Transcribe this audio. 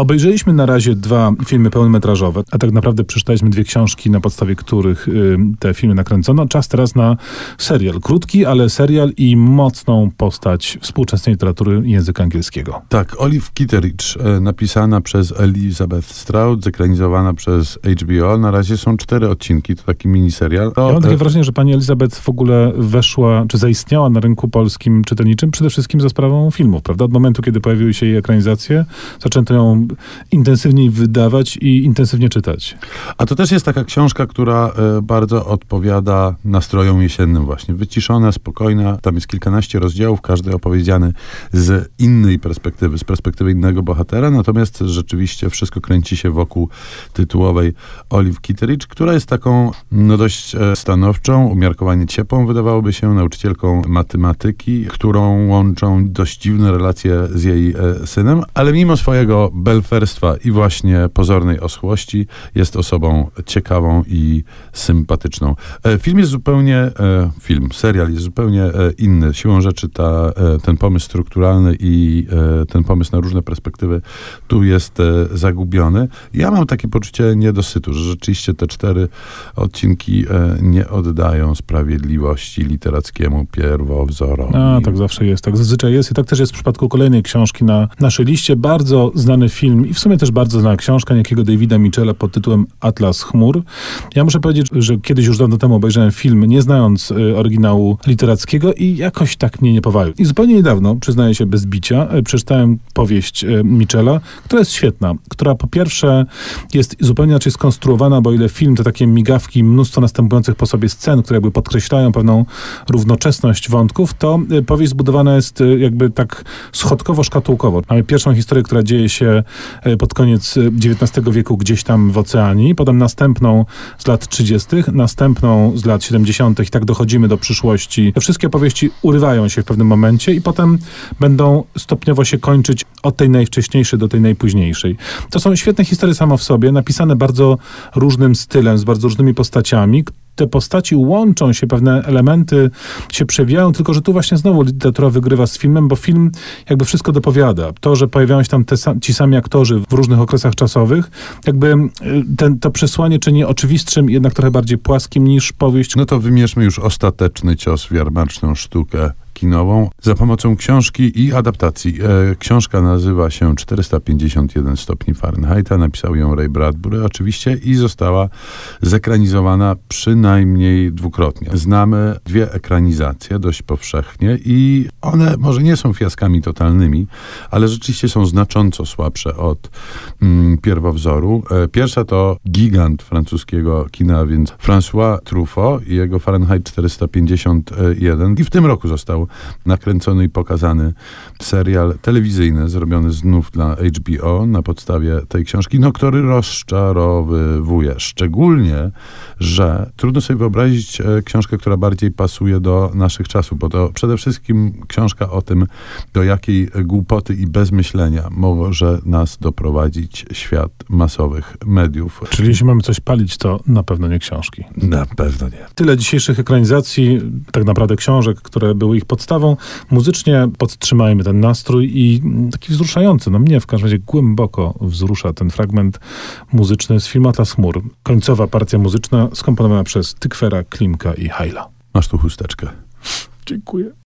Obejrzeliśmy na razie dwa filmy pełnometrażowe, a tak naprawdę przeczytaliśmy dwie książki, na podstawie których y, te filmy nakręcono. Czas teraz na serial. Krótki, ale serial i mocną postać współczesnej literatury języka angielskiego. Tak, Olive Kitteridge, e, napisana przez Elizabeth Stroud, zekranizowana przez HBO. Na razie są cztery odcinki, to taki miniserial. Ja mam To, takie e, wrażenie, że pani Elizabeth w ogóle weszła, czy zaistniała na rynku polskim czytelniczym przede wszystkim za sprawą filmów, prawda? Od momentu, kiedy pojawiły się jej ekranizacje, zaczęto ją intensywniej wydawać i intensywnie czytać. A to też jest taka książka, która e, bardzo odpowiada nastrojom jesiennym właśnie. Wyciszona, spokojna. Tam jest kilkanaście rozdziałów, każdy opowiedziany z innej perspektywy, z perspektywy innego bohatera. Natomiast rzeczywiście wszystko kręci się wokół tytułowej Olive Kitteridge, która jest taką no dość e, stanowczą, umiarkowanie ciepłą, wydawałoby się, nauczycielką matematyki, którą łączą dość dziwne relacje z jej e, synem, ale mimo swojego belferstwa i właśnie pozornej oschłości jest osobą ciekawą i sympatyczną. E, Film jest zupełnie, e, film, serial jest zupełnie e, inny. Siłą rzeczy ta, ten pomysł strukturalny i ten pomysł na różne perspektywy tu jest zagubiony. Ja mam takie poczucie niedosytu, że rzeczywiście te cztery odcinki nie oddają sprawiedliwości literackiemu pierwowzorowi. A, tak zawsze jest, tak zazwyczaj jest i tak też jest w przypadku kolejnej książki na naszej liście. Bardzo znany film i w sumie też bardzo znana książka niejakiego Davida Michela pod tytułem Atlas Chmur. Ja muszę powiedzieć, że kiedyś już dawno temu obejrzałem film, nie znając y, oryginału literackiego i jakoś tak mnie nie powalił. I zupełnie niedawno, przyznaję się bez bicia, y, przeczytałem powieść y, Michela, która jest świetna, która po pierwsze jest zupełnie inaczej skonstruowana, bo ile film to takie migawki, mnóstwo następujących po sobie scen, które jakby podkreślają pewną równoczesność wątków, to powieść zbudowana jest jakby tak schodkowo-szkatułkowo. Mamy pierwszą historię, która dzieje się pod koniec y, XIX wieku gdzieś tam w oceanii, potem następną z lat 30., następną z lat 70. i tak dochodzimy do przyszłości. Te wszystkie opowieści urywają się w pewnym momencie i potem będą stopniowo się kończyć od tej najwcześniejszej do tej najpóźniejszej. To są świetne historie samo w sobie, napisane bardzo różnym stylem, z bardzo różnymi postaciami, te postaci łączą się, pewne elementy się przewijają, tylko że tu właśnie znowu literatura wygrywa z filmem, bo film jakby wszystko dopowiada. To, że pojawiają się tam te, ci sami aktorzy w różnych okresach czasowych, jakby y, ten, to przesłanie czyni oczywistszym, jednak trochę bardziej płaskim niż powieść. No to wymierzmy już ostateczny cios w jarmarczną sztukę kinową za pomocą książki i adaptacji. E, książka nazywa się 451 stopni Fahrenheita. Napisał ją Ray Bradbury oczywiście i została zekranizowana przynajmniej dwukrotnie. Znamy dwie ekranizacje dość powszechnie i one może nie są fiaskami totalnymi, ale rzeczywiście są znacząco słabsze od mm, pierwowzoru. E, pierwsza to gigant francuskiego kina, więc François Truffaut i jego Fahrenheit 451 i w tym roku został nakręcony i pokazany serial telewizyjny zrobiony znów dla HBO na podstawie tej książki, no który rozczarowywuje. Szczególnie, że trudno sobie wyobrazić e, książkę, która bardziej pasuje do naszych czasów, bo to przede wszystkim książka o tym, do jakiej głupoty i bezmyślenia może nas doprowadzić świat masowych mediów. Czyli jeśli mamy coś palić, to na pewno nie książki. Na pewno nie. Tyle dzisiejszych ekranizacji, tak naprawdę książek, które były ich podstawą. Muzycznie podtrzymajmy ten nastrój i taki wzruszający, no mnie w każdym razie głęboko wzrusza ten fragment muzyczny z filmu Atlas Chmur. Końcowa partia muzyczna skomponowana przez Tykwera, Klimka i Hajla. Masz tu chusteczkę. Dziękuję.